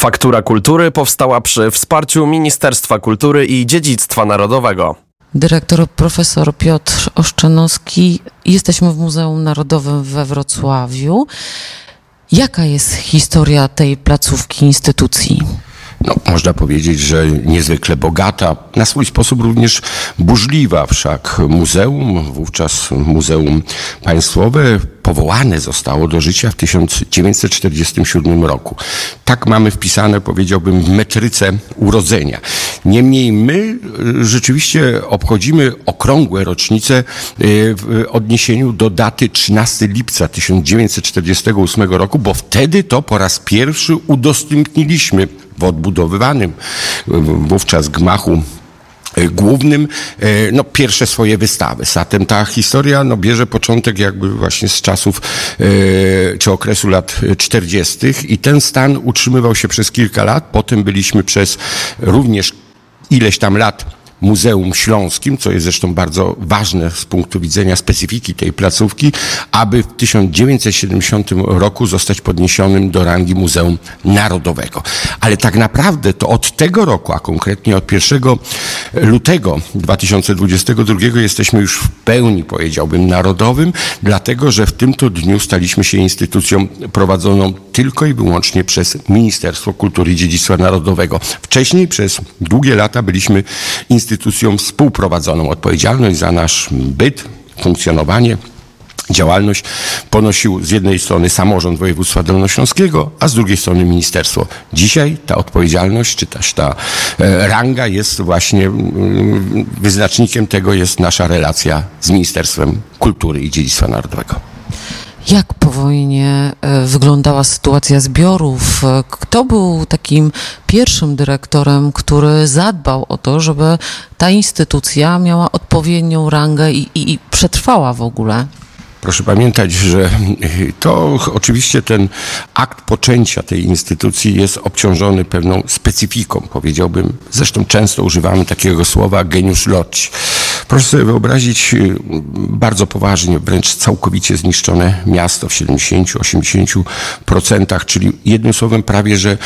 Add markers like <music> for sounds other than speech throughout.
Faktura Kultury powstała przy wsparciu Ministerstwa Kultury i Dziedzictwa Narodowego. Dyrektor profesor Piotr Oszczynowski. Jesteśmy w Muzeum Narodowym we Wrocławiu. Jaka jest historia tej placówki, instytucji? No, można powiedzieć, że niezwykle bogata, na swój sposób również burzliwa, wszak muzeum, wówczas Muzeum Państwowe, powołane zostało do życia w 1947 roku. Tak mamy wpisane, powiedziałbym, w metryce urodzenia. Niemniej my y, rzeczywiście obchodzimy okrągłe rocznice y, w odniesieniu do daty 13 lipca 1948 roku, bo wtedy to po raz pierwszy udostępniliśmy w odbudowywanym wówczas gmachu e, głównym e, no, pierwsze swoje wystawy. Zatem ta historia no, bierze początek jakby właśnie z czasów e, czy okresu lat 40. i ten stan utrzymywał się przez kilka lat. Potem byliśmy przez również ileś tam lat Muzeum Śląskim, co jest zresztą bardzo ważne z punktu widzenia specyfiki tej placówki, aby w 1970 roku zostać podniesionym do rangi Muzeum Narodowego. Ale tak naprawdę to od tego roku, a konkretnie od 1 lutego 2022 jesteśmy już w pełni, powiedziałbym, narodowym, dlatego że w tym to dniu staliśmy się instytucją prowadzoną tylko i wyłącznie przez Ministerstwo Kultury i Dziedzictwa Narodowego. Wcześniej przez długie lata byliśmy instytucją instytucją współprowadzoną. Odpowiedzialność za nasz byt, funkcjonowanie, działalność ponosił z jednej strony samorząd województwa dolnośląskiego, a z drugiej strony ministerstwo. Dzisiaj ta odpowiedzialność, czy też ta e, ranga jest właśnie mm, wyznacznikiem tego jest nasza relacja z Ministerstwem Kultury i Dziedzictwa Narodowego. Jak po wojnie e, wyglądała sytuacja zbiorów? Kto był takim pierwszym dyrektorem, który zadbał o to, żeby ta instytucja miała odpowiednią rangę i, i, i przetrwała w ogóle? Proszę pamiętać, że to oczywiście ten akt poczęcia tej instytucji jest obciążony pewną specyfiką, powiedziałbym. Zresztą często używamy takiego słowa geniusz loci. Proszę sobie wyobrazić y, bardzo poważnie, wręcz całkowicie zniszczone miasto w 70-80%, czyli jednym słowem prawie, że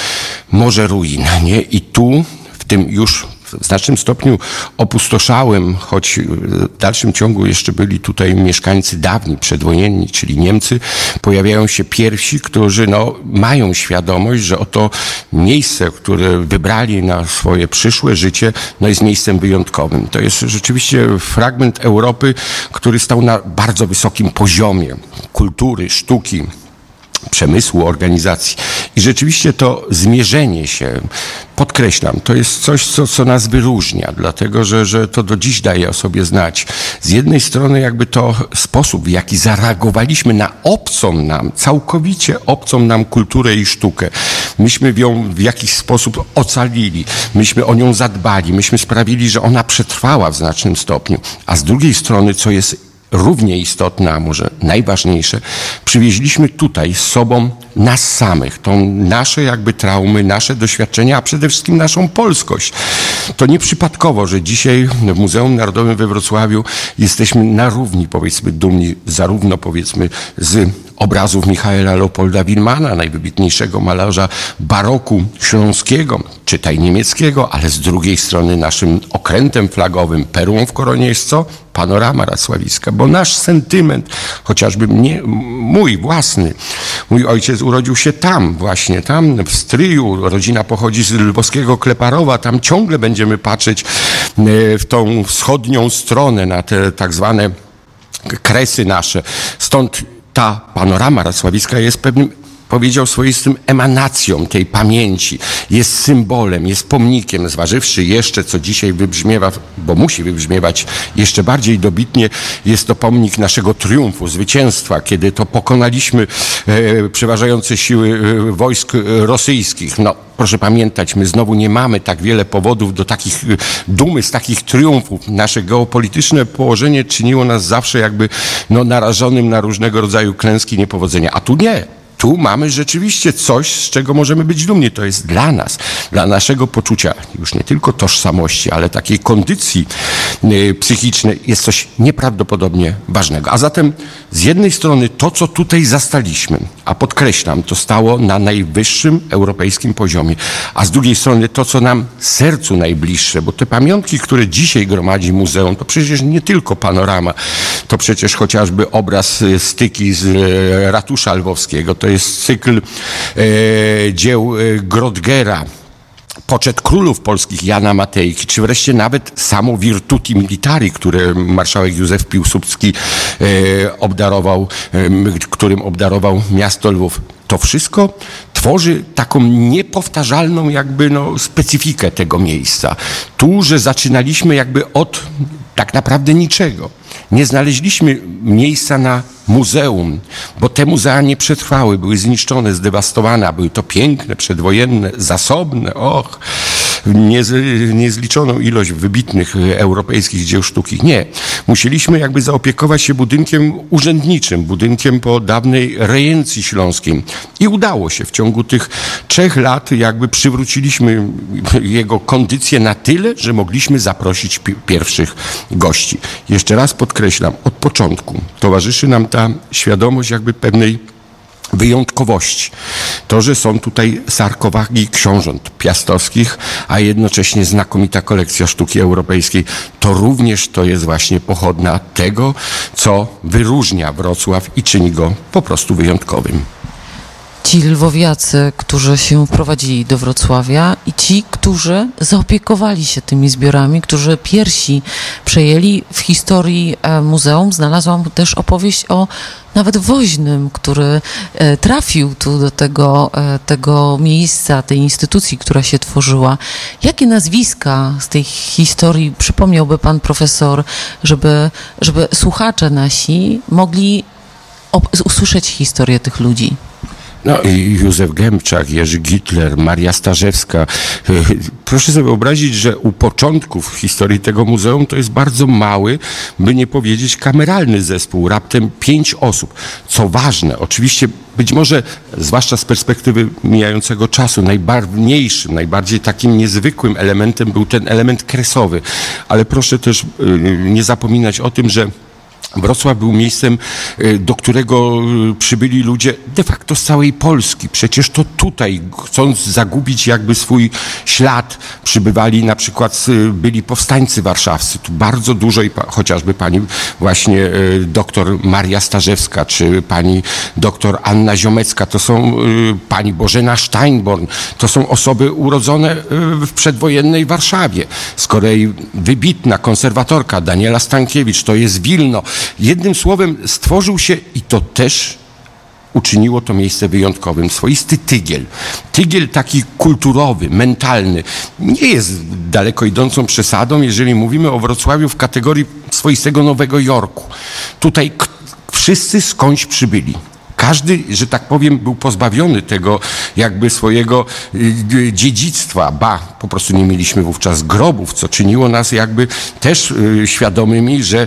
może ruin, nie? I tu w tym już w znacznym stopniu opustoszałym, choć w dalszym ciągu jeszcze byli tutaj mieszkańcy dawni, przedwojenni, czyli Niemcy, pojawiają się pierwsi, którzy no, mają świadomość, że oto miejsce, które wybrali na swoje przyszłe życie, no, jest miejscem wyjątkowym. To jest rzeczywiście fragment Europy, który stał na bardzo wysokim poziomie kultury, sztuki, przemysłu, organizacji. I rzeczywiście to zmierzenie się, podkreślam, to jest coś, co, co nas wyróżnia, dlatego że, że to do dziś daje o sobie znać. Z jednej strony jakby to sposób, w jaki zareagowaliśmy na obcą nam, całkowicie obcą nam kulturę i sztukę. Myśmy ją w jakiś sposób ocalili, myśmy o nią zadbali, myśmy sprawili, że ona przetrwała w znacznym stopniu. A z drugiej strony, co jest równie istotne, a może najważniejsze, przywieźliśmy tutaj z sobą nas samych, tą nasze jakby traumy, nasze doświadczenia, a przede wszystkim naszą polskość. To nieprzypadkowo, że dzisiaj w Muzeum Narodowym we Wrocławiu jesteśmy na równi, powiedzmy, dumni zarówno powiedzmy z obrazów Michaela Leopolda Wilmana, najwybitniejszego malarza baroku śląskiego, czytaj niemieckiego, ale z drugiej strony naszym okrętem flagowym, perłą w koronie jest co? Panorama Racławiska, bo nasz sentyment, chociażby mnie, mój własny, mój ojciec urodził się tam, właśnie tam, w Stryju, rodzina pochodzi z lwowskiego Kleparowa, tam ciągle będziemy patrzeć e, w tą wschodnią stronę, na te tak zwane kresy nasze. Stąd ta panorama Racławiska jest pewnym powiedział swoistym emanacją tej pamięci, jest symbolem, jest pomnikiem, zważywszy jeszcze, co dzisiaj wybrzmiewa, bo musi wybrzmiewać jeszcze bardziej dobitnie, jest to pomnik naszego triumfu, zwycięstwa, kiedy to pokonaliśmy e, przeważające siły e, wojsk rosyjskich. No, proszę pamiętać, my znowu nie mamy tak wiele powodów do takich e, dumy, z takich triumfów. Nasze geopolityczne położenie czyniło nas zawsze jakby no, narażonym na różnego rodzaju klęski, niepowodzenia. A tu nie tu mamy rzeczywiście coś, z czego możemy być dumni. To jest dla nas, dla naszego poczucia już nie tylko tożsamości, ale takiej kondycji y, psychicznej jest coś nieprawdopodobnie ważnego. A zatem z jednej strony to, co tutaj zastaliśmy, a podkreślam, to stało na najwyższym europejskim poziomie, a z drugiej strony to, co nam sercu najbliższe, bo te pamiątki, które dzisiaj gromadzi muzeum, to przecież nie tylko panorama, to przecież chociażby obraz y, styki z y, ratusza lwowskiego, to jest cykl e, dzieł e, Grodgera, poczet królów polskich Jana Matejki, czy wreszcie nawet samo Virtuti Militari, które marszałek Józef Piłsudski e, obdarował, e, którym obdarował miasto Lwów. To wszystko tworzy taką niepowtarzalną jakby no, specyfikę tego miejsca. Tu, że zaczynaliśmy jakby od tak naprawdę niczego. Nie znaleźliśmy miejsca na muzeum, bo te muzea nie przetrwały, były zniszczone, zdewastowane, a były to piękne, przedwojenne, zasobne, och, niez, niezliczoną ilość wybitnych europejskich dzieł sztuki. Nie. Musieliśmy jakby zaopiekować się budynkiem urzędniczym, budynkiem po dawnej rejencji śląskiej. I udało się. W ciągu tych trzech lat jakby przywróciliśmy jego kondycję na tyle, że mogliśmy zaprosić pi- pierwszych gości. Jeszcze raz podkreślam, od początku towarzyszy nam ta świadomość jakby pewnej wyjątkowości. To, że są tutaj sarkowagi książąt piastowskich, a jednocześnie znakomita kolekcja sztuki europejskiej, to również to jest właśnie pochodna tego, co wyróżnia Wrocław i czyni go po prostu wyjątkowym. Ci lwowiacy, którzy się wprowadzili do Wrocławia i ci, którzy zaopiekowali się tymi zbiorami, którzy piersi przejęli w historii e, muzeum, znalazłam też opowieść o nawet woźnym, który e, trafił tu do tego, e, tego miejsca, tej instytucji, która się tworzyła. Jakie nazwiska z tej historii przypomniałby pan profesor, żeby, żeby słuchacze nasi mogli usłyszeć historię tych ludzi? No i Józef Gębczak, Jerzy Gitler, Maria Starzewska. <laughs> Proszę sobie wyobrazić, że u początków historii tego muzeum to jest bardzo mały, by nie powiedzieć kameralny zespół, raptem pięć osób. Co ważne, oczywiście być może, zwłaszcza z perspektywy mijającego czasu, najbarwniejszym, najbardziej takim niezwykłym elementem był ten element kresowy. Ale proszę też y, nie zapominać o tym, że Wrocław był miejscem, y, do którego y, przybyli ludzie de facto z całej Polski. Przecież to tutaj, chcąc zagubić jakby swój ślad, przybywali na przykład, y, byli powstańcy warszawscy. Tu bardzo dużo i chociażby pani właśnie doktor Maria Starzewska, czy pani doktor Anna Ziomecka, to są pani Bożena Steinborn, to są osoby urodzone w przedwojennej Warszawie. Z kolei wybitna konserwatorka Daniela Stankiewicz, to jest Wilno. Jednym słowem stworzył się i to też uczyniło to miejsce wyjątkowym. Swoisty tygiel. Tygiel taki kulturowy, mentalny. Nie jest daleko idącą przesadą, jeżeli mówimy o Wrocławiu w kategorii swoistego Nowego Jorku. Tutaj wszyscy skądś przybyli. Każdy, że tak powiem, był pozbawiony tego jakby swojego y, dziedzictwa, ba, po prostu nie mieliśmy wówczas grobów, co czyniło nas jakby też y, świadomymi, że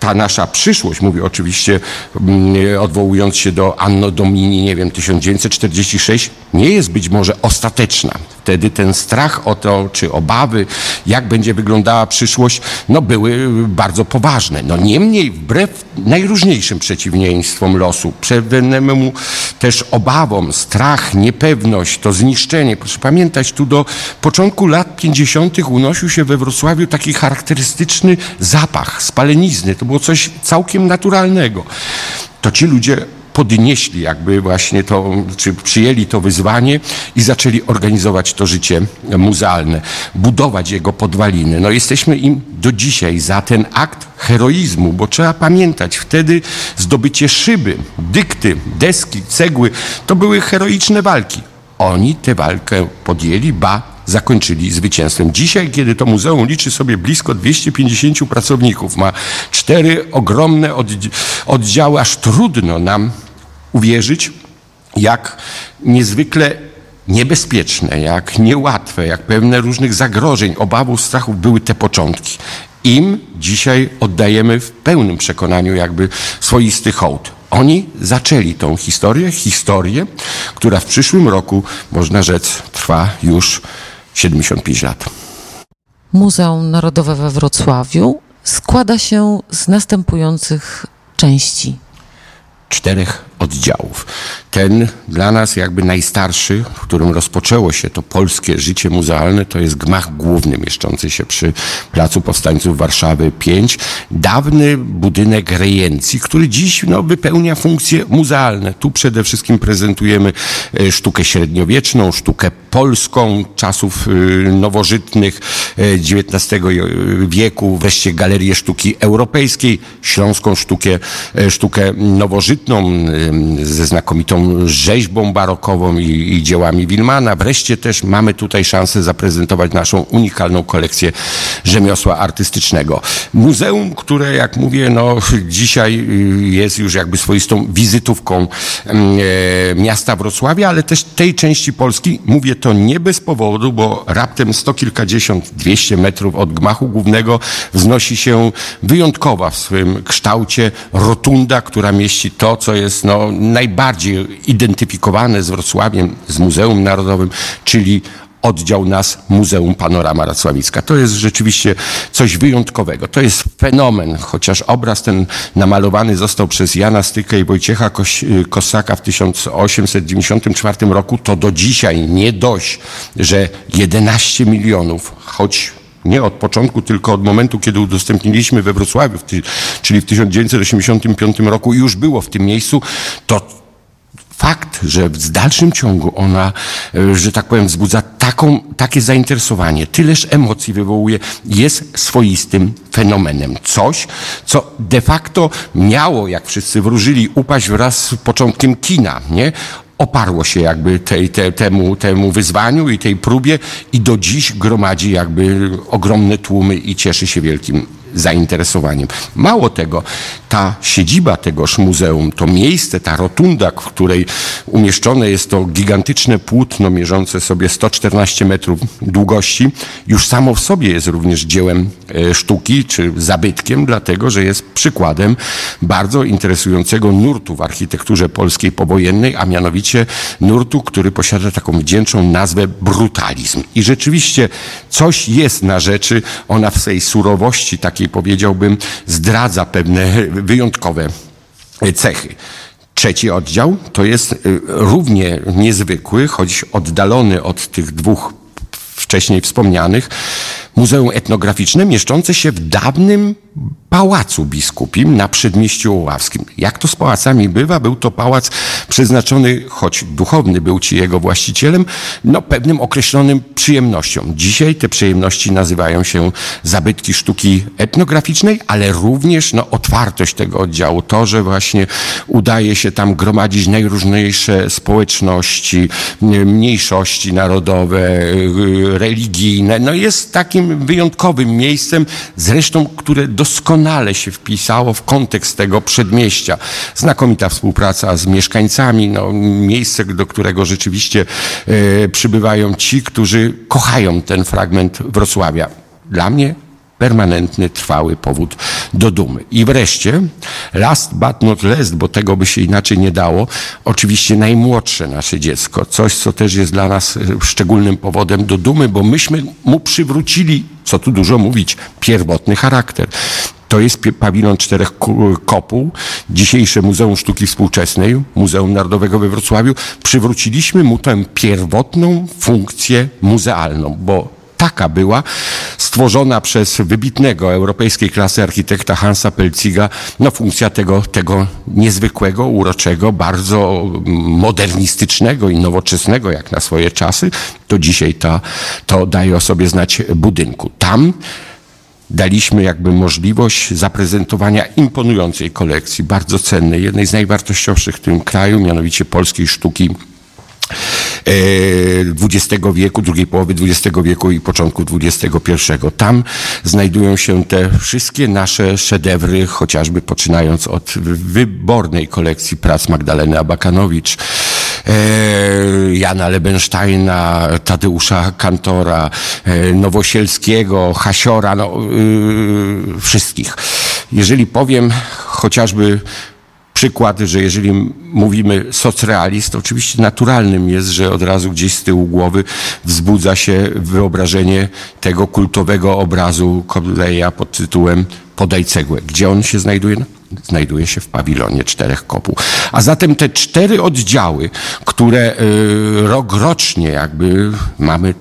ta nasza przyszłość, mówię oczywiście mm, odwołując się do Anno Domini, nie wiem, 1946, nie jest być może ostateczna. Wtedy ten strach o to, czy obawy, jak będzie wyglądała przyszłość, no były bardzo poważne. No niemniej, wbrew najróżniejszym przeciwieństwom losu, pewnemu też obawom, strach, niepewność, to zniszczenie. Proszę pamiętać, tu do początku lat 50. unosił się we Wrocławiu taki charakterystyczny zapach spalenizny. To było coś całkiem naturalnego. To ci ludzie podnieśli jakby właśnie to, czy przyjęli to wyzwanie i zaczęli organizować to życie muzealne, budować jego podwaliny. No jesteśmy im do dzisiaj za ten akt heroizmu, bo trzeba pamiętać, wtedy zdobycie szyby, dykty, deski, cegły, to były heroiczne walki. Oni tę walkę podjęli, ba, zakończyli zwycięstwem. Dzisiaj, kiedy to muzeum liczy sobie blisko 250 pracowników, ma cztery ogromne oddziały, aż trudno nam uwierzyć, jak niezwykle niebezpieczne, jak niełatwe, jak pełne różnych zagrożeń, obawów, strachów były te początki. Im dzisiaj oddajemy w pełnym przekonaniu jakby swoisty hołd. Oni zaczęli tą historię, historię, która w przyszłym roku, można rzec, trwa już 75 lat. Muzeum Narodowe we Wrocławiu składa się z następujących części. Czterech oddziałów. Ten dla nas jakby najstarszy, w którym rozpoczęło się to polskie życie muzealne, to jest gmach główny mieszczący się przy Placu Powstańców Warszawy 5. Dawny budynek rejencji, który dziś no, wypełnia funkcje muzealne. Tu przede wszystkim prezentujemy e, sztukę średniowieczną, sztukę polską czasów e, nowożytnych XIX e, wieku, wreszcie galerię sztuki europejskiej, śląską sztukę, sztukę nowożytną ze znakomitą rzeźbą barokową i, i dziełami Wilmana. Wreszcie też mamy tutaj szansę zaprezentować naszą unikalną kolekcję rzemiosła artystycznego. Muzeum, które jak mówię, no dzisiaj y, jest już jakby swoistą wizytówką mm, e, miasta Wrocławia, ale też tej części Polski. Mówię to nie bez powodu, bo raptem sto kilkadziesiąt, dwieście metrów od gmachu głównego wznosi się wyjątkowa w swoim kształcie rotunda, która mieści to, co jest no, najbardziej identyfikowane z Wrocławiem, z Muzeum Narodowym, czyli oddział nas Muzeum Panorama Racławicka. To jest rzeczywiście coś wyjątkowego. To jest fenomen, chociaż obraz ten namalowany został przez Jana Stykę i Wojciecha Kosaka w 1894 roku, to do dzisiaj nie dość, że 11 milionów, choć nie od początku, tylko od momentu, kiedy udostępniliśmy we Wrocławiu, czyli w 1985 roku już było w tym miejscu, to fakt, że w dalszym ciągu ona, e, że tak powiem, wzbudza taką, takie zainteresowanie, tyleż emocji wywołuje, jest swoistym fenomenem. Coś, co de facto miało, jak wszyscy wróżyli, upaść wraz z początkiem kina, nie? Oparło się jakby tej, te, temu, temu wyzwaniu i tej próbie i do dziś gromadzi jakby ogromne tłumy i cieszy się wielkim zainteresowaniem. Mało tego, ta siedziba tegoż muzeum, to miejsce, ta rotunda, w której umieszczone jest to gigantyczne płótno mierzące sobie 114 metrów długości, już samo w sobie jest również dziełem e, sztuki czy zabytkiem, dlatego że jest przykładem bardzo interesującego nurtu w architekturze polskiej powojennej, a mianowicie nurtu, który posiada taką wdzięczną nazwę brutalizm. I rzeczywiście coś jest na rzeczy, ona w swej surowości takiej powiedziałbym zdradza pewne wyjątkowe cechy. Trzeci oddział to jest y, równie niezwykły, choć oddalony od tych dwóch wcześniej wspomnianych, Muzeum Etnograficzne mieszczące się w dawnym pałacu biskupim na przedmieściu Oławskim. Jak to z pałacami bywa, był to pałac przeznaczony, choć duchowny był ci jego właścicielem, no pewnym określonym przyjemnościom. Dzisiaj te przyjemności nazywają się zabytki sztuki etnograficznej, ale również no, otwartość tego oddziału, to, że właśnie udaje się tam gromadzić najróżniejsze społeczności, mniejszości narodowe, religijne, no jest takim wyjątkowym miejscem, zresztą, które doskonale się wpisało w kontekst tego przedmieścia. Znakomita współpraca z mieszkańcami, no, miejsce, do którego rzeczywiście e, przybywają ci, którzy kochają ten fragment Wrocławia. Dla mnie permanentny, trwały powód do dumy. I wreszcie, last but not least, bo tego by się inaczej nie dało, oczywiście najmłodsze nasze dziecko. Coś, co też jest dla nas e, szczególnym powodem do dumy, bo myśmy mu przywrócili, co tu dużo mówić, pierwotny charakter. To jest pawilon czterech kopuł, dzisiejsze Muzeum Sztuki Współczesnej, Muzeum Narodowego we Wrocławiu. Przywróciliśmy mu tę pierwotną funkcję muzealną, bo taka była, stworzona przez wybitnego europejskiej klasy architekta Hansa Pelciga, no funkcja tego, tego niezwykłego, uroczego, bardzo modernistycznego i nowoczesnego jak na swoje czasy, to dzisiaj ta, to daje o sobie znać budynku. Tam daliśmy jakby możliwość zaprezentowania imponującej kolekcji, bardzo cennej, jednej z najwartościowszych w tym kraju, mianowicie polskiej sztuki XX e, wieku, drugiej połowy XX wieku i początku XXI. Tam znajdują się te wszystkie nasze szedewry, chociażby poczynając od wybornej kolekcji prac Magdaleny Abakanowicz, e, Jana Lebensteina, Tadeusza Kantora, e, Nowosielskiego, Hasiora, no, wszystkich. Jeżeli powiem chociażby przykład, że jeżeli mówimy socrealist, oczywiście naturalnym jest, że od razu gdzieś z tyłu głowy wzbudza się wyobrażenie tego kultowego obrazu Kodleja pod tytułem Podaj cegłę. Gdzie on się znajduje? No, znajduje się w pawilonie czterech kopuł. A zatem te cztery oddziały, które y, rok rocznie jakby mamy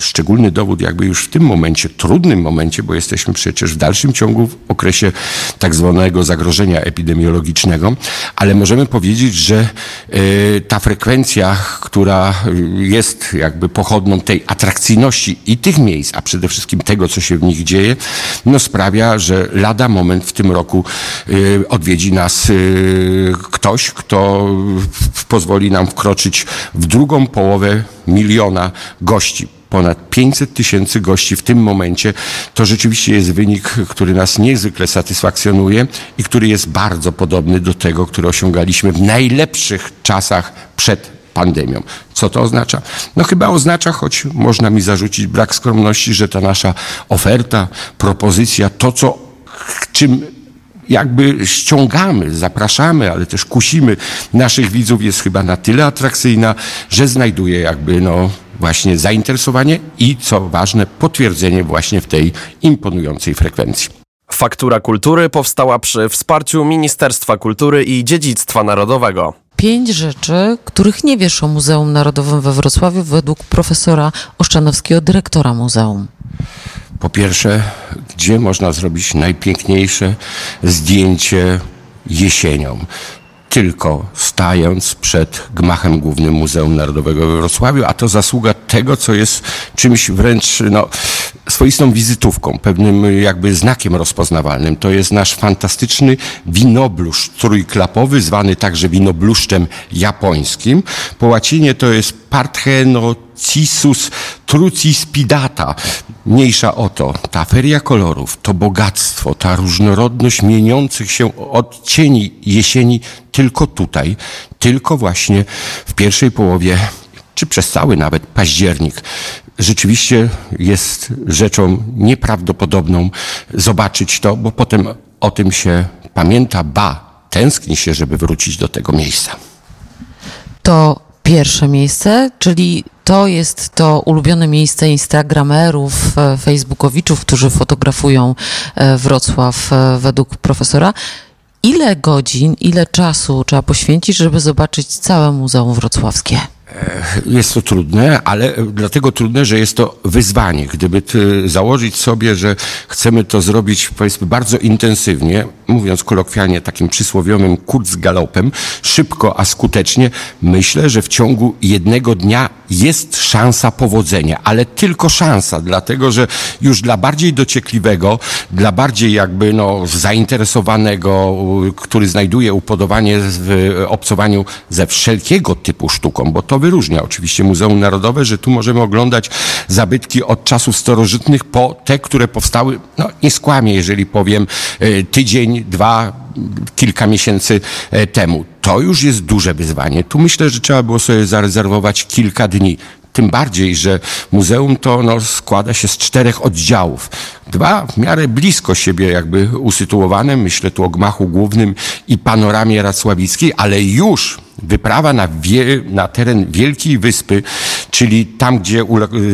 szczególny dowód jakby już w tym momencie, trudnym momencie, bo jesteśmy przecież w dalszym ciągu w okresie tak zwanego zagrożenia epidemiologicznego, ale możemy powiedzieć, że y, ta frekwencja, która jest jakby pochodną tej atrakcyjności i tych miejsc, a przede wszystkim tego, co się w nich dzieje, no sprawia, że lada moment w tym roku y, odwiedzi nas y, ktoś, kto pozwoli nam wkroczyć w drugą połowę miliona gości ponad 500 tysięcy gości w tym momencie, to rzeczywiście jest wynik, który nas niezwykle satysfakcjonuje i który jest bardzo podobny do tego, który osiągaliśmy w najlepszych czasach przed pandemią. Co to oznacza? No chyba oznacza, choć można mi zarzucić brak skromności, że ta nasza oferta, propozycja, to co, czym jakby ściągamy, zapraszamy, ale też kusimy naszych widzów jest chyba na tyle atrakcyjna, że znajduje jakby no właśnie zainteresowanie i co ważne potwierdzenie właśnie w tej imponującej frekwencji. Faktura Kultury powstała przy wsparciu Ministerstwa Kultury i Dziedzictwa Narodowego. Pięć rzeczy, których nie wiesz o Muzeum Narodowym we Wrocławiu według profesora Oszczanowskiego, dyrektora muzeum. Po pierwsze, gdzie można zrobić najpiękniejsze zdjęcie jesienią? Tylko stając przed gmachem głównym Muzeum Narodowego we Wrocławiu, a to zasługa tego, co jest czymś wręcz no, swoistą wizytówką, pewnym jakby znakiem rozpoznawalnym. To jest nasz fantastyczny winobluszcz trójklapowy, zwany także winobluszczem japońskim. Po łacinie to jest Parthenocissus trucispidata. Mniejsza o to, ta feria kolorów, to bogactwo, ta różnorodność mieniących się odcieni jesieni tylko tutaj, tylko właśnie w pierwszej połowie czy przez cały nawet październik rzeczywiście jest rzeczą nieprawdopodobną zobaczyć to, bo potem o tym się pamięta, ba, tęskni się, żeby wrócić do tego miejsca. To pierwsze miejsce, czyli to jest to ulubione miejsce instagramerów, e, facebookowiczów, którzy fotografują e, Wrocław e, według profesora. Ile godzin, ile czasu trzeba poświęcić, żeby zobaczyć całe Muzeum Wrocławskie? Jest to trudne, ale dlatego trudne, że jest to wyzwanie. Gdyby założyć sobie, że chcemy to zrobić powiedzmy bardzo intensywnie, mówiąc kolokwialnie takim przysłowiowym kurzgalopem, szybko, a skutecznie, myślę, że w ciągu jednego dnia jest szansa powodzenia, ale tylko szansa, dlatego że już dla bardziej dociekliwego, dla bardziej jakby no, zainteresowanego, który znajduje upodobanie w obcowaniu ze wszelkiego typu sztuką, bo to wyróżnia oczywiście Muzeum Narodowe, że tu możemy oglądać zabytki od czasów starożytnych po te, które powstały, no nie skłamię, jeżeli powiem, e, tydzień, dwa, kilka miesięcy e, temu. To już jest duże wyzwanie. Tu myślę, że trzeba było sobie zarezerwować kilka dni. Tym bardziej, że muzeum to no, składa się z czterech oddziałów. Dwa w miarę blisko siebie jakby usytuowane, myślę tu o gmachu głównym i panoramie racławickiej, ale już wyprawa na, wie, na teren Wielkiej Wyspy, czyli tam, gdzie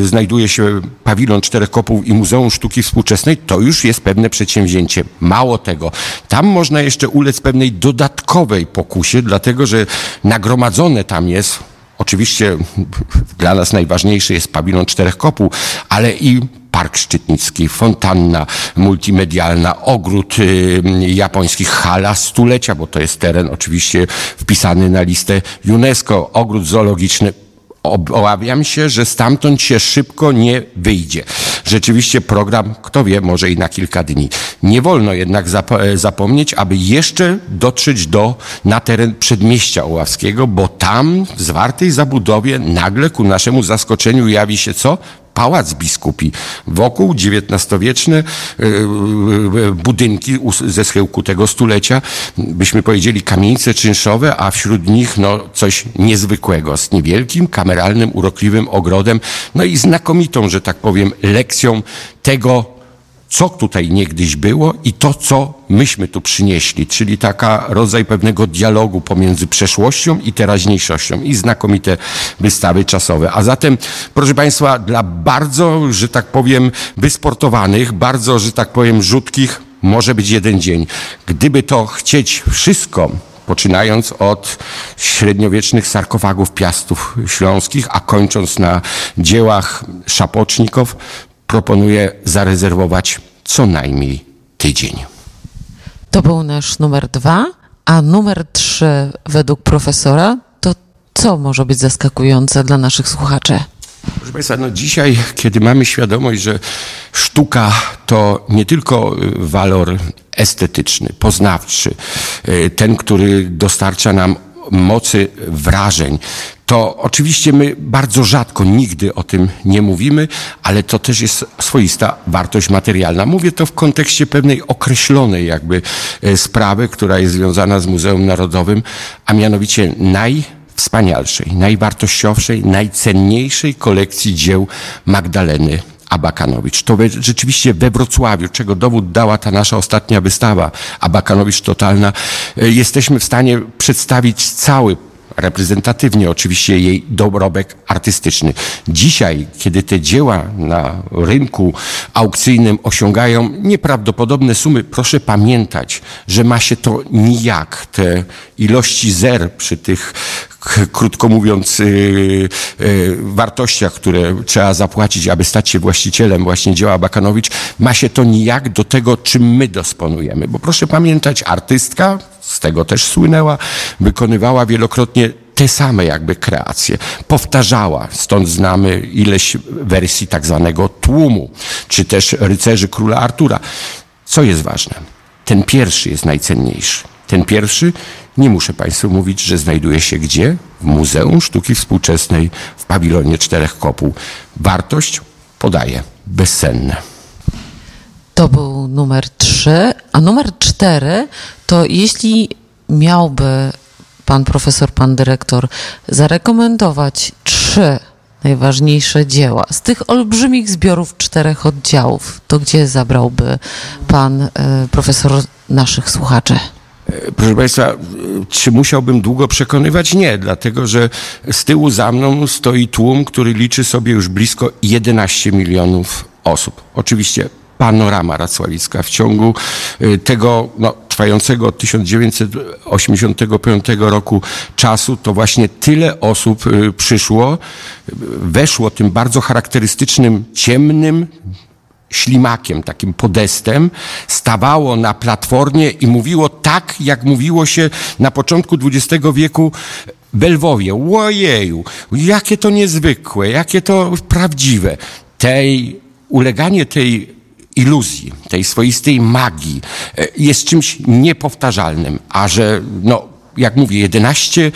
znajduje się pawilon Czterech Kopów i Muzeum Sztuki Współczesnej, to już jest pewne przedsięwzięcie. Mało tego, tam można jeszcze ulec pewnej dodatkowej pokusie, dlatego że nagromadzone tam jest Oczywiście <laughs> dla nas najważniejszy jest pawilon Czterech Kopuł, ale i Park Szczytnicki, fontanna multimedialna, ogród y, japoński, hala stulecia, bo to jest teren oczywiście wpisany na listę UNESCO, ogród zoologiczny, obawiam się, że stamtąd się szybko nie wyjdzie. Rzeczywiście program, kto wie, może i na kilka dni. Nie wolno jednak e, zapomnieć, aby jeszcze dotrzeć do, na teren przedmieścia Oławskiego, bo tam w zwartej zabudowie nagle ku naszemu zaskoczeniu jawi się co? Pałac biskupi. Wokół XIX-wieczne e, e, budynki ze schyłku tego stulecia, byśmy powiedzieli kamienice czynszowe, a wśród nich no, coś niezwykłego, z niewielkim, kameralnym, urokliwym ogrodem, no i znakomitą, że tak powiem, lekcją tego, co tutaj niegdyś było i to, co myśmy tu przynieśli, czyli taka rodzaj pewnego dialogu pomiędzy przeszłością i teraźniejszością i znakomite wystawy czasowe. A zatem, proszę Państwa, dla bardzo, że tak powiem, wysportowanych, bardzo, że tak powiem, rzutkich, może być jeden dzień. Gdyby to chcieć wszystko, poczynając od średniowiecznych sarkofagów piastów śląskich, a kończąc na dziełach szapocznikow, proponuję zarezerwować co najmniej tydzień. To był nasz numer dwa, a numer trzy według profesora to co może być zaskakujące dla naszych słuchaczy? Proszę Państwa, no dzisiaj, kiedy mamy świadomość, że sztuka to nie tylko y, walor estetyczny, poznawczy, y, ten, który dostarcza nam mocy wrażeń, to oczywiście my bardzo rzadko, nigdy o tym nie mówimy, ale to też jest swoista wartość materialna. Mówię to w kontekście pewnej określonej jakby y, sprawy, która jest związana z Muzeum Narodowym, a mianowicie naj wspanialszej, najwartościowszej, najcenniejszej kolekcji dzieł Magdaleny Abakanowicz. To rzeczywiście we Wrocławiu, czego dowód dała ta nasza ostatnia wystawa, Abakanowicz Totalna, e, jesteśmy w stanie przedstawić cały reprezentatywnie oczywiście jej dorobek artystyczny. Dzisiaj, kiedy te dzieła na rynku aukcyjnym osiągają nieprawdopodobne sumy, proszę pamiętać, że ma się to nijak. Te ilości zer przy tych krótko mówiąc, yy, yy, wartościach, które trzeba zapłacić, aby stać się właścicielem właśnie dzieła Bakanowicz, ma się to nijak do tego, czym my dysponujemy. Bo proszę pamiętać, artystka, z tego też słynęła, wykonywała wielokrotnie te same jakby kreacje. Powtarzała, stąd znamy ileś wersji tak zwanego tłumu, czy też rycerzy króla Artura. Co jest ważne? Ten pierwszy jest najcenniejszy. Ten pierwszy, nie muszę Państwu mówić, że znajduje się gdzie? W Muzeum Sztuki Współczesnej w pawilonie Czterech Kopuł. Wartość podaje bezsenne. To był numer trzy, a numer cztery to jeśli miałby pan profesor, pan dyrektor zarekomendować trzy najważniejsze dzieła z tych olbrzymich zbiorów czterech oddziałów, to gdzie zabrałby pan y, profesor naszych słuchaczy? Proszę Państwa, czy musiałbym długo przekonywać? Nie, dlatego że z tyłu za mną stoi tłum, który liczy sobie już blisko 11 milionów osób. Oczywiście panorama racławicka w ciągu y, tego no, trwającego od 1985 roku czasu, to właśnie tyle osób przyszło, weszło tym bardzo charakterystycznym, ciemnym, ślimakiem, takim podestem, stawało na platformie i mówiło tak, jak mówiło się na początku XX wieku w Lwowie. Łojeju, jakie to niezwykłe, jakie to prawdziwe. Tej, uleganie tej iluzji, tej swoistej magii e, jest czymś niepowtarzalnym, a że, no, jak mówię, 11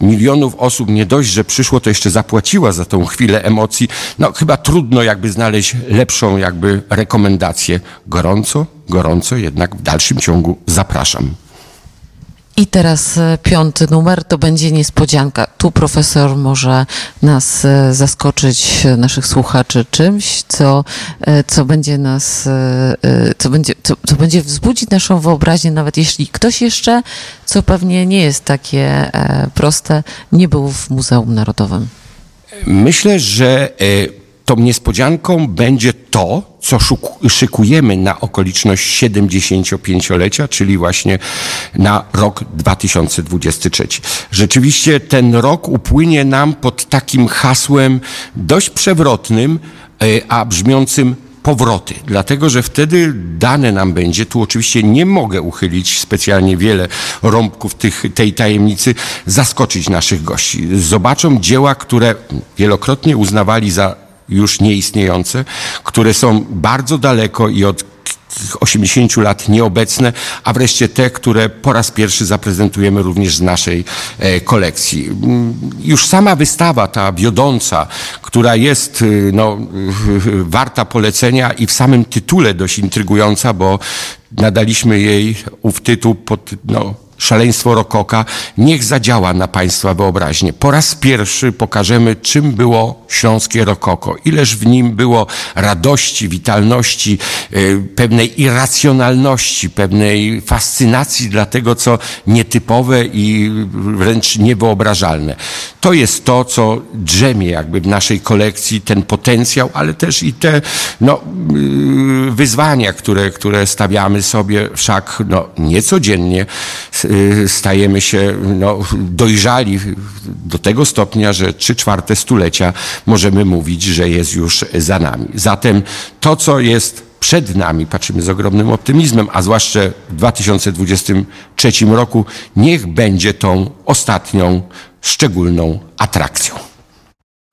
milionów osób nie dość, że przyszło, to jeszcze zapłaciła za tą chwilę emocji. No chyba trudno jakby znaleźć lepszą jakby rekomendację. Gorąco, gorąco jednak w dalszym ciągu zapraszam. I teraz e, piąty numer to będzie niespodzianka. Tu profesor może nas e, zaskoczyć, e, naszych słuchaczy, czymś, co, co będzie nas, co będzie, co, co będzie wzbudzić naszą wyobraźnię, nawet jeśli ktoś jeszcze, co pewnie nie jest takie proste, nie był w Muzeum Narodowym. Myślę, że tą niespodzianką będzie to, co szykujemy na okoliczność 75-lecia, czyli właśnie na rok 2023. Rzeczywiście ten rok upłynie nam pod takim hasłem dość przewrotnym, e, a brzmiącym powroty, dlatego że wtedy dane nam będzie, tu oczywiście nie mogę uchylić specjalnie wiele rąbków tych, tej tajemnicy, zaskoczyć naszych gości. Zobaczą dzieła, które wielokrotnie uznawali za już nieistniejące, które są bardzo daleko i od 80 lat nieobecne, a wreszcie te, które po raz pierwszy zaprezentujemy również z naszej e, kolekcji. Mm, już sama wystawa, ta wiodąca, która jest y, no, <laughs> warta polecenia i w samym tytule dość intrygująca, bo nadaliśmy jej ów tytuł pod no, szaleństwo rokoka, niech zadziała na Państwa wyobraźnię. Po raz pierwszy pokażemy, czym było śląskie rokoko. Ileż w nim było radości, witalności, y, pewnej irracjonalności, pewnej fascynacji dla tego, co nietypowe i wręcz niewyobrażalne. To jest to, co drzemie jakby w naszej kolekcji, ten potencjał, ale też i te no, y, wyzwania, które, które stawiamy sobie, wszak no, niecodziennie stajemy się no, dojrzali do tego stopnia, że trzy czwarte stulecia możemy mówić, że jest już za nami. Zatem to, co jest przed nami, patrzymy z ogromnym optymizmem, a zwłaszcza w 2023 roku, niech będzie tą ostatnią, szczególną atrakcją.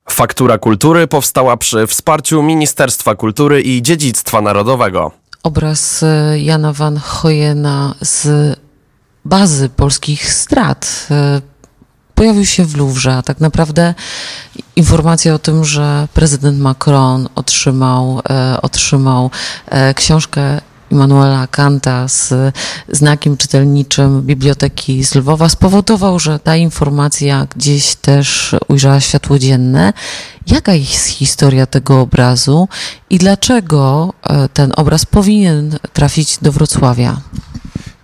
Faktura kultury powstała przy wsparciu Ministerstwa Kultury i Dziedzictwa Narodowego. Obraz e, Jana van Hoyena z bazy polskich strat e, pojawił się w. A tak naprawdę informacja o tym, że prezydent Macron otrzymał, e, otrzymał książkę Immanuela Kanta z znakiem czytelniczym Biblioteki z Lwowa spowodował, że ta informacja gdzieś też ujrzała światło dzienne. Jaka jest historia tego obrazu i dlaczego ten obraz powinien trafić do Wrocławia?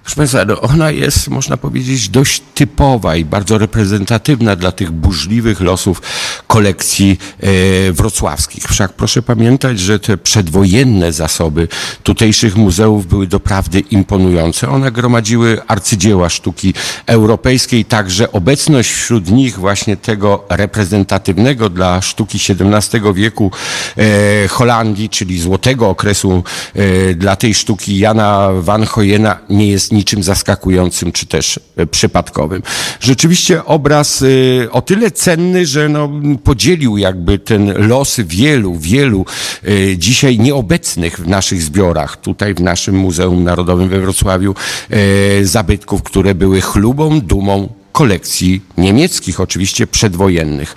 Proszę Państwa, no ona jest, można powiedzieć, dość typowa i bardzo reprezentatywna dla tych burzliwych losów kolekcji e, wrocławskich. Wszak proszę pamiętać, że te przedwojenne zasoby tutejszych muzeów były doprawdy imponujące. One gromadziły arcydzieła sztuki europejskiej, także obecność wśród nich właśnie tego reprezentatywnego dla sztuki XVII wieku e, Holandii, czyli złotego okresu e, dla tej sztuki Jana van Hoyena nie jest niczym zaskakującym czy też e, przypadkowym. Rzeczywiście obraz e, o tyle cenny, że no, podzielił jakby ten los wielu, wielu e, dzisiaj nieobecnych w naszych zbiorach, tutaj w naszym Muzeum Narodowym we Wrocławiu, zabytków, które były chlubą, dumą kolekcji niemieckich, oczywiście przedwojennych.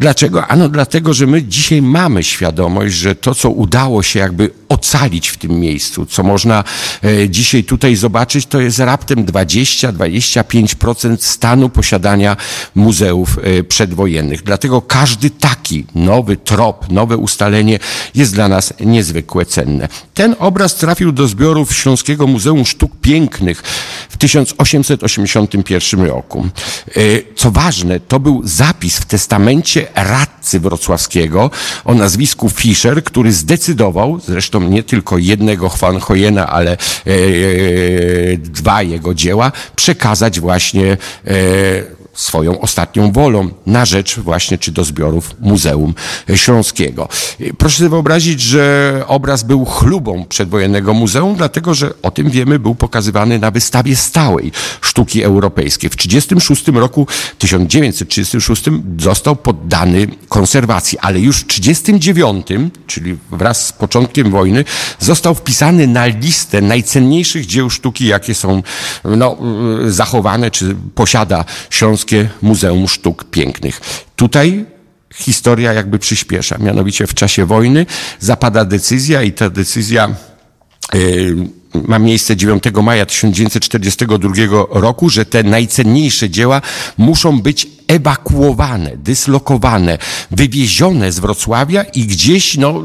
Dlaczego? Ano dlatego, że my dzisiaj mamy świadomość, że to, co udało się jakby ocalić w tym miejscu, co można e, dzisiaj tutaj zobaczyć, to jest raptem 20-25% stanu posiadania muzeów e, przedwojennych. Dlatego każdy taki nowy trop, nowe ustalenie jest dla nas niezwykle cenne. Ten obraz trafił do zbiorów Śląskiego Muzeum Sztuk Pięknych w 1881 roku. E, co ważne, to był zapis w testamencie radcy wrocławskiego o nazwisku Fischer, który zdecydował, zresztą nie tylko jednego Juan Hojena, ale e, e, dwa jego dzieła, przekazać właśnie e, swoją ostatnią wolą na rzecz właśnie czy do zbiorów Muzeum Śląskiego. Proszę sobie wyobrazić, że obraz był chlubą przedwojennego muzeum, dlatego że o tym wiemy, był pokazywany na wystawie stałej sztuki europejskiej. W 1936 roku, 1936 został poddany konserwacji, ale już w 1939, czyli wraz z początkiem wojny, został wpisany na listę najcenniejszych dzieł sztuki, jakie są no, zachowane, czy posiada Śląskie Muzeum Sztuk Pięknych. Tutaj historia jakby przyspiesza. Mianowicie w czasie wojny zapada decyzja i ta decyzja yy, ma miejsce 9 maja 1942 roku, że te najcenniejsze dzieła muszą być ewakuowane, dyslokowane, wywiezione z Wrocławia i gdzieś no,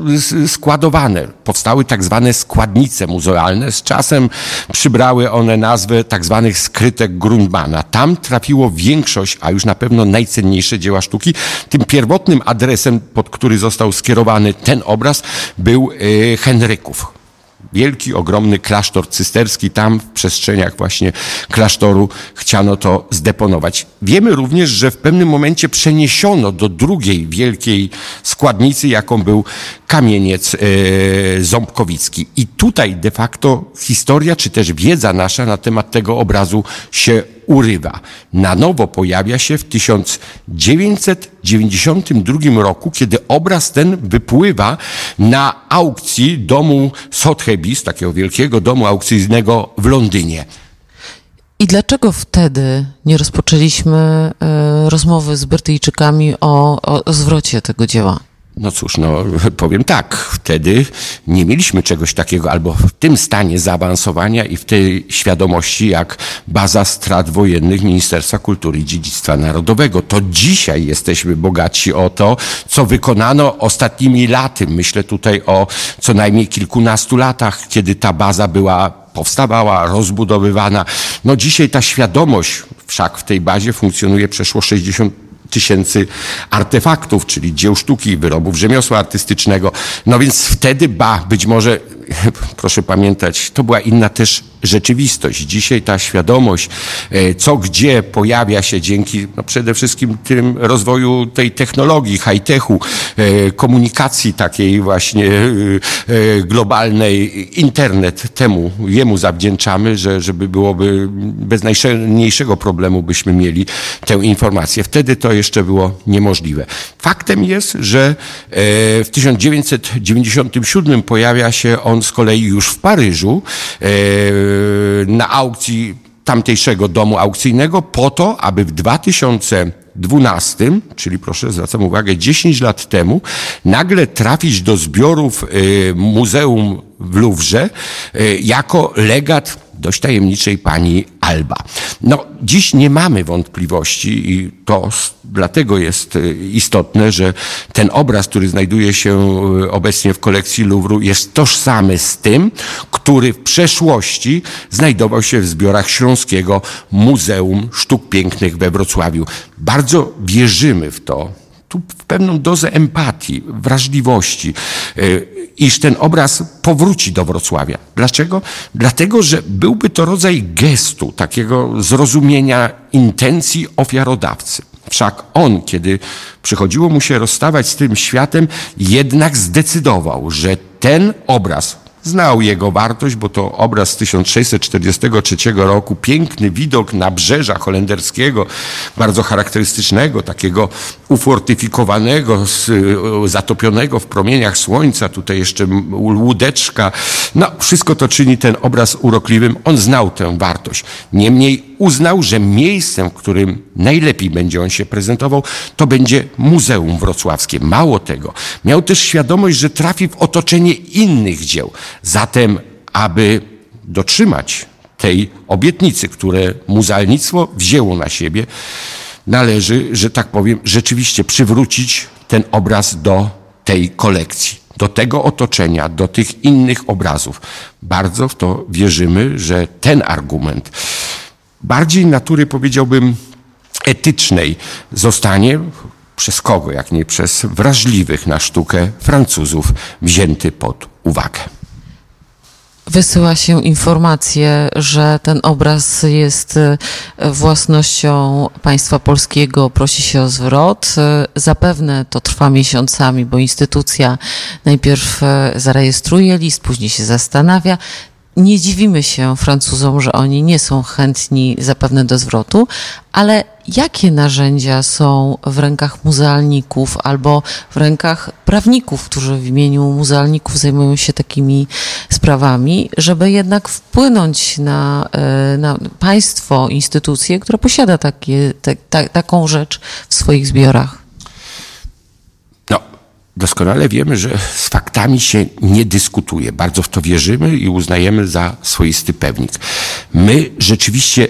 składowane. Powstały tak zwane składnice muzealne. Z czasem przybrały one nazwę tak zwanych skrytek Grundmana. Tam trafiło większość, a już na pewno najcenniejsze dzieła sztuki. Tym pierwotnym adresem, pod który został skierowany ten obraz, był y, Henryków wielki, ogromny klasztor cysterski. Tam w przestrzeniach właśnie klasztoru chciano to zdeponować. Wiemy również, że w pewnym momencie przeniesiono do drugiej wielkiej składnicy, jaką był kamieniec e, ząbkowicki. I tutaj de facto historia, czy też wiedza nasza na temat tego obrazu się urywa. Na nowo pojawia się w 1992 roku, kiedy obraz ten wypływa na aukcji domu Sotheby's, takiego wielkiego domu aukcyjnego w Londynie. I dlaczego wtedy nie rozpoczęliśmy y, rozmowy z Brytyjczykami o, o, o zwrocie tego dzieła? No cóż, no <laughs> powiem tak, wtedy nie mieliśmy czegoś takiego, albo w tym stanie zaawansowania i w tej świadomości jak baza strat wojennych Ministerstwa Kultury i Dziedzictwa Narodowego. To dzisiaj jesteśmy bogaci o to, co wykonano ostatnimi laty. Myślę tutaj o co najmniej kilkunastu latach, kiedy ta baza była powstawała, rozbudowywana. No dzisiaj ta świadomość wszak w tej bazie funkcjonuje przeszło 60 tysięcy artefaktów, czyli dzieł sztuki, wyrobów rzemiosła artystycznego. No więc wtedy, ba, być może, <laughs> proszę pamiętać, to była inna też rzeczywistość. Dzisiaj ta świadomość, e, co gdzie pojawia się dzięki no przede wszystkim tym rozwoju tej technologii, high-techu, e, komunikacji takiej właśnie e, globalnej, internet temu, jemu zawdzięczamy, że żeby byłoby bez najmniejszego problemu byśmy mieli tę informację. Wtedy to jeszcze było niemożliwe. Faktem jest, że w 1997 pojawia się on z kolei już w Paryżu na aukcji tamtejszego domu aukcyjnego po to, aby w 2012, czyli proszę zwracam uwagę, 10 lat temu, nagle trafić do zbiorów y, Muzeum w Louvre y, jako legat dość tajemniczej pani Alba. No, dziś nie mamy wątpliwości i to dlatego jest y, istotne, że ten obraz, który znajduje się y, obecnie w kolekcji Louvru jest tożsamy z tym, który w przeszłości znajdował się w zbiorach Śląskiego Muzeum Sztuk Pięknych we Wrocławiu. Bardzo wierzymy w to, tu w pewną dozę empatii, wrażliwości, y, iż ten obraz powróci do Wrocławia. Dlaczego? Dlatego, że byłby to rodzaj gestu, takiego zrozumienia intencji ofiarodawcy. Wszak on, kiedy przychodziło mu się rozstawać z tym światem, jednak zdecydował, że ten obraz, znał jego wartość, bo to obraz z 1643 roku, piękny widok nabrzeża holenderskiego, bardzo charakterystycznego, takiego ufortyfikowanego, zatopionego w promieniach słońca, tutaj jeszcze łódeczka. No, wszystko to czyni ten obraz urokliwym. On znał tę wartość. Niemniej uznał, że miejscem, w którym najlepiej będzie on się prezentował, to będzie Muzeum Wrocławskie. Mało tego, miał też świadomość, że trafi w otoczenie innych dzieł. Zatem, aby dotrzymać tej obietnicy, które muzealnictwo wzięło na siebie, należy, że tak powiem, rzeczywiście przywrócić ten obraz do tej kolekcji, do tego otoczenia, do tych innych obrazów. Bardzo w to wierzymy, że ten argument bardziej natury, powiedziałbym, etycznej zostanie przez kogo, jak nie przez wrażliwych na sztukę Francuzów wzięty pod uwagę. Wysyła się informacje, że ten obraz jest e, własnością państwa polskiego, prosi się o zwrot. E, zapewne to trwa miesiącami, bo instytucja najpierw e, zarejestruje list, później się zastanawia nie dziwimy się Francuzom, że oni nie są chętni zapewne do zwrotu, ale jakie narzędzia są w rękach muzealników albo w rękach prawników, którzy w imieniu muzealników zajmują się takimi sprawami, żeby jednak wpłynąć na, e, na państwo, instytucję, która posiada takie, te, ta, taką rzecz w swoich zbiorach? Doskonale wiemy, że z faktami się nie dyskutuje. Bardzo w to wierzymy i uznajemy za swoisty pewnik. My rzeczywiście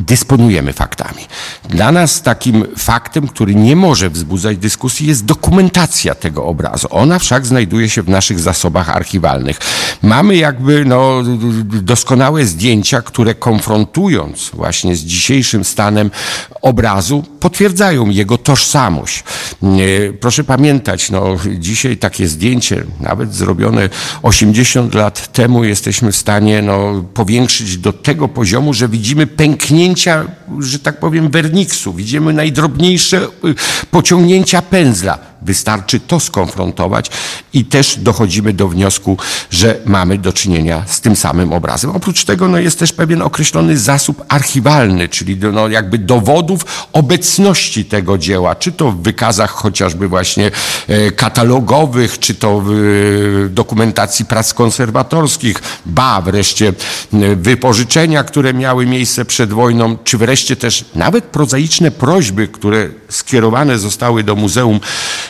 dysponujemy faktami. Dla nas takim faktem, który nie może wzbudzać dyskusji, jest dokumentacja tego obrazu. Ona wszak znajduje się w naszych zasobach archiwalnych. Mamy jakby no, doskonałe zdjęcia, które konfrontując właśnie z dzisiejszym stanem obrazu, potwierdzają jego tożsamość. Proszę pamiętać, no, dzisiaj takie zdjęcie, nawet zrobione 80 lat temu, jesteśmy w stanie no, powiększyć do tego poziomu, że widzimy pęknięcie pociągnięcia, że tak powiem, werniksu, widzimy najdrobniejsze y, pociągnięcia pędzla. Wystarczy to skonfrontować i też dochodzimy do wniosku, że mamy do czynienia z tym samym obrazem. Oprócz tego no, jest też pewien określony zasób archiwalny, czyli no, jakby dowodów obecności tego dzieła, czy to w wykazach chociażby właśnie e, katalogowych, czy to w e, dokumentacji prac konserwatorskich, ba, wreszcie wypożyczenia, które miały miejsce przed wojną, czy wreszcie też nawet prozaiczne prośby, które skierowane zostały do Muzeum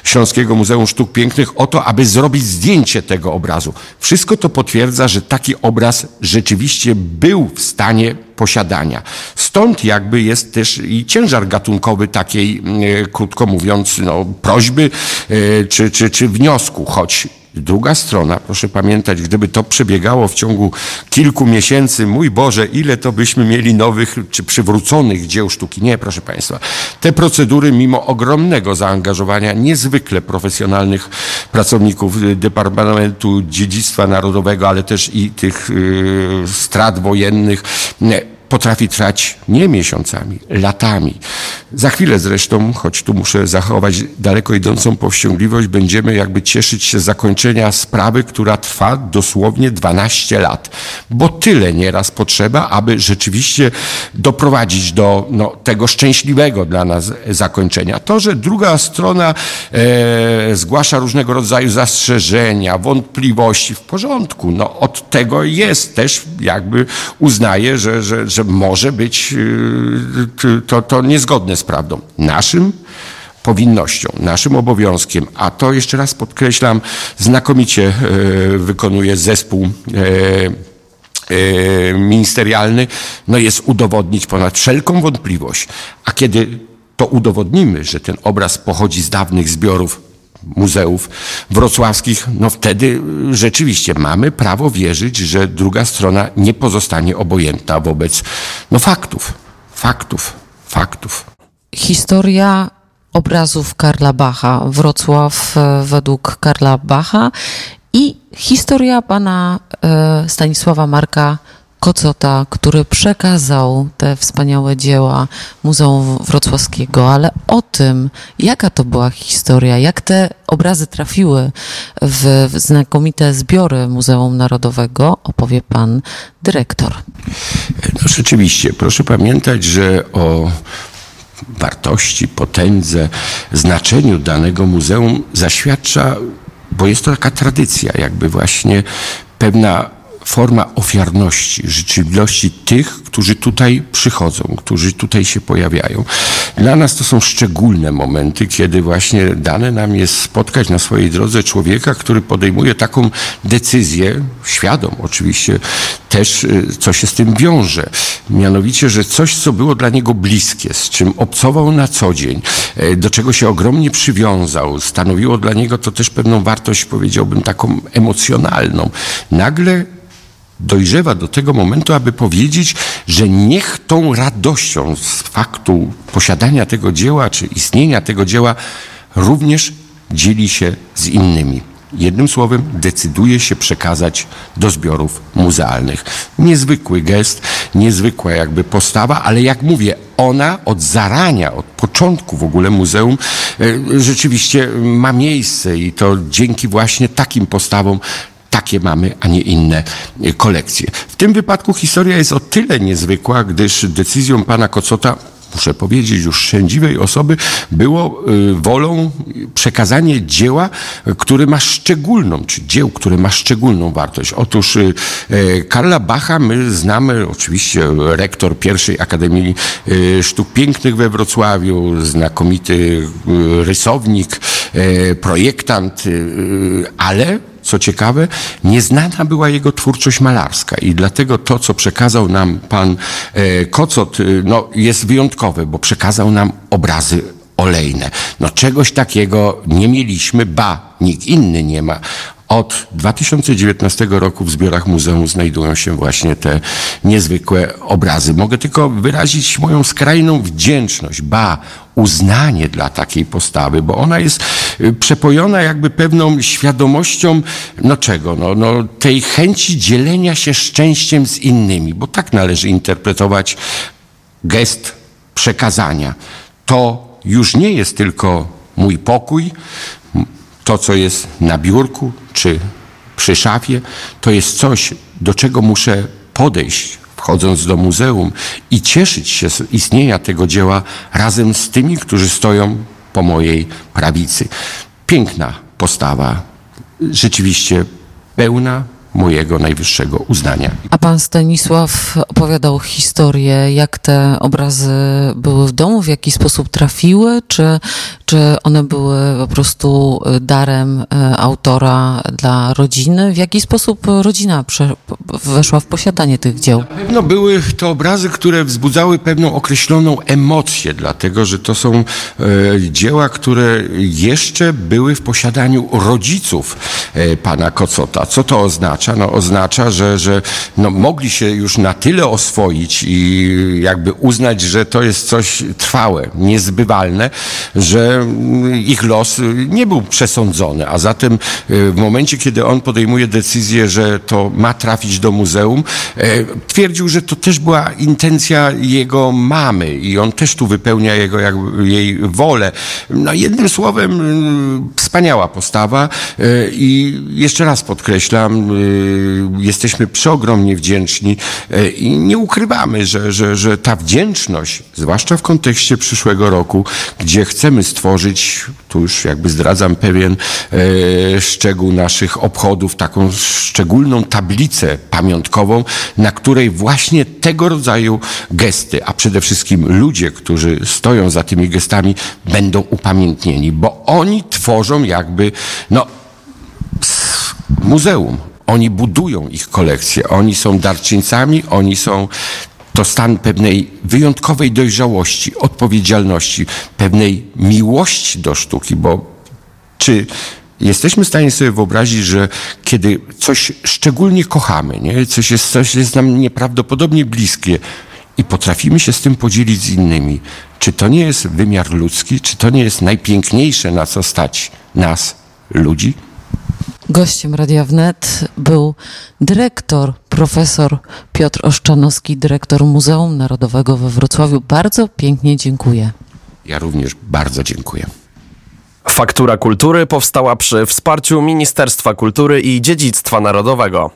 Śląskiego Muzeum Sztuk Pięknych o to, aby zrobić zdjęcie tego obrazu. Wszystko to potwierdza, że taki obraz rzeczywiście był w stanie posiadania. Stąd jakby jest też i ciężar gatunkowy takiej, e, krótko mówiąc, no, prośby e, czy, czy, czy wniosku, choć Druga strona, proszę pamiętać, gdyby to przebiegało w ciągu kilku miesięcy, mój Boże, ile to byśmy mieli nowych czy przywróconych dzieł sztuki. Nie, proszę Państwa. Te procedury, mimo ogromnego zaangażowania niezwykle profesjonalnych pracowników y, Departamentu Dziedzictwa Narodowego, ale też i tych y, strat wojennych, potrafi trwać nie miesiącami, latami. Za chwilę zresztą, choć tu muszę zachować daleko idącą powściągliwość, będziemy jakby cieszyć się zakończenia sprawy, która trwa dosłownie 12 lat. Bo tyle nieraz potrzeba, aby rzeczywiście doprowadzić do no, tego szczęśliwego dla nas zakończenia. To, że druga strona e, zgłasza różnego rodzaju zastrzeżenia, wątpliwości, w porządku. No, od tego jest też jakby uznaje, że, że, że może być y, to, to niezgodne z prawdą. Naszym powinnością, naszym obowiązkiem, a to jeszcze raz podkreślam, znakomicie y, wykonuje zespół y, ministerialny, no jest udowodnić ponad wszelką wątpliwość. A kiedy to udowodnimy, że ten obraz pochodzi z dawnych zbiorów muzeów wrocławskich, no wtedy rzeczywiście mamy prawo wierzyć, że druga strona nie pozostanie obojętna wobec no faktów, faktów, faktów. Historia obrazów Karla Bacha, Wrocław e, według Karla Bacha i historia pana e, Stanisława Marka Kocota, który przekazał te wspaniałe dzieła Muzeum Wrocławskiego, ale o tym, jaka to była historia, jak te obrazy trafiły w znakomite zbiory Muzeum Narodowego, opowie pan dyrektor. No rzeczywiście, proszę pamiętać, że o wartości, potędze, znaczeniu danego muzeum zaświadcza, bo jest to taka tradycja, jakby właśnie pewna forma ofiarności, życzliwości tych, którzy tutaj przychodzą, którzy tutaj się pojawiają. Dla nas to są szczególne momenty, kiedy właśnie dane nam jest spotkać na swojej drodze człowieka, który podejmuje taką decyzję, świadom oczywiście, też y, co się z tym wiąże. Mianowicie, że coś, co było dla niego bliskie, z czym obcował na co dzień, y, do czego się ogromnie przywiązał, stanowiło dla niego to też pewną wartość, powiedziałbym, taką emocjonalną. Nagle dojrzewa do tego momentu, aby powiedzieć, że niech tą radością z faktu posiadania tego dzieła, czy istnienia tego dzieła, również dzieli się z innymi. Jednym słowem, decyduje się przekazać do zbiorów muzealnych. Niezwykły gest, niezwykła jakby postawa, ale jak mówię, ona od zarania, od początku w ogóle muzeum e, rzeczywiście ma miejsce i to dzięki właśnie takim postawom takie mamy, a nie inne kolekcje. W tym wypadku historia jest o tyle niezwykła, gdyż decyzją pana Kocota muszę powiedzieć, już szczędziwej osoby, było e, wolą przekazanie dzieła, które ma szczególną, czy dzieł, które ma szczególną wartość. Otóż e, Karla Bacha my znamy, oczywiście rektor pierwszej Akademii Sztuk Pięknych we Wrocławiu, znakomity rysownik, projektant, ale co ciekawe, nieznana była jego twórczość malarska i dlatego to, co przekazał nam pan e, Kocot, e, no, jest wyjątkowe, bo przekazał nam obrazy olejne. No czegoś takiego nie mieliśmy, ba, nikt inny nie ma. Od 2019 roku w zbiorach muzeum znajdują się właśnie te niezwykłe obrazy. Mogę tylko wyrazić moją skrajną wdzięczność, ba, uznanie dla takiej postawy, bo ona jest y, przepojona jakby pewną świadomością, no czego, no, no tej chęci dzielenia się szczęściem z innymi, bo tak należy interpretować gest przekazania. To już nie jest tylko mój pokój, to, co jest na biurku czy przy szafie, to jest coś, do czego muszę podejść, wchodząc do muzeum i cieszyć się z istnienia tego dzieła razem z tymi, którzy stoją po mojej prawicy. Piękna postawa, rzeczywiście pełna mojego najwyższego uznania. A pan Stanisław opowiadał historię, jak te obrazy były w domu, w jaki sposób trafiły, czy, Czy one były po prostu e, darem e, autora dla rodziny? W jaki sposób rodzina weszła w posiadanie tych dzieł? Na pewno były to obrazy, które wzbudzały pewną określoną emocję, dlatego że to są e, dzieła, które jeszcze były w posiadaniu rodziców pana Kocota. Co to oznacza? No, oznacza, że, że no, mogli się już na tyle oswoić i jakby uznać, że to jest coś trwałe, niezbywalne, że ich los nie był przesądzony, a zatem e, w momencie, kiedy on podejmuje decyzję, że to ma trafić do muzeum, e, twierdził, że to też była intencja jego mamy i on też tu wypełnia jego, jej wolę. No jednym słowem, wspaniała postawa e, i jeszcze raz podkreślam, e, jesteśmy przeogromnie wdzięczni e, i nie ukrywamy, że, że, że ta wdzięczność, zwłaszcza w kontekście przyszłego roku, gdzie chcemy stworzyć, tu już jakby zdradzam pewien e, szczegół naszych obchodów, taką szczególną tablicę pamiątkową, na której właśnie tego rodzaju gesty, a przede wszystkim ludzie, którzy stoją za tymi gestami, będą upamiętnieni, bo oni tworzą jakby, no, muzeum. Oni budują ich kolekcje, oni są darczyńcami, oni są to stan pewnej wyjątkowej dojrzałości, odpowiedzialności, pewnej miłości do sztuki, bo czy jesteśmy w stanie sobie wyobrazić, że kiedy coś szczególnie kochamy, nie? Coś, jest, coś jest nam nieprawdopodobnie bliskie i potrafimy się z tym podzielić z innymi, czy to nie jest wymiar ludzki, czy to nie jest najpiękniejsze, na co stać nas, ludzi? Gościem Radia Wnet był dyrektor, profesor Piotr Oszczanowski, dyrektor Muzeum Narodowego we Wrocławiu. Bardzo pięknie dziękuję. Ja również bardzo dziękuję. Faktura Kultury powstała przy wsparciu Ministerstwa Kultury i Dziedzictwa Narodowego.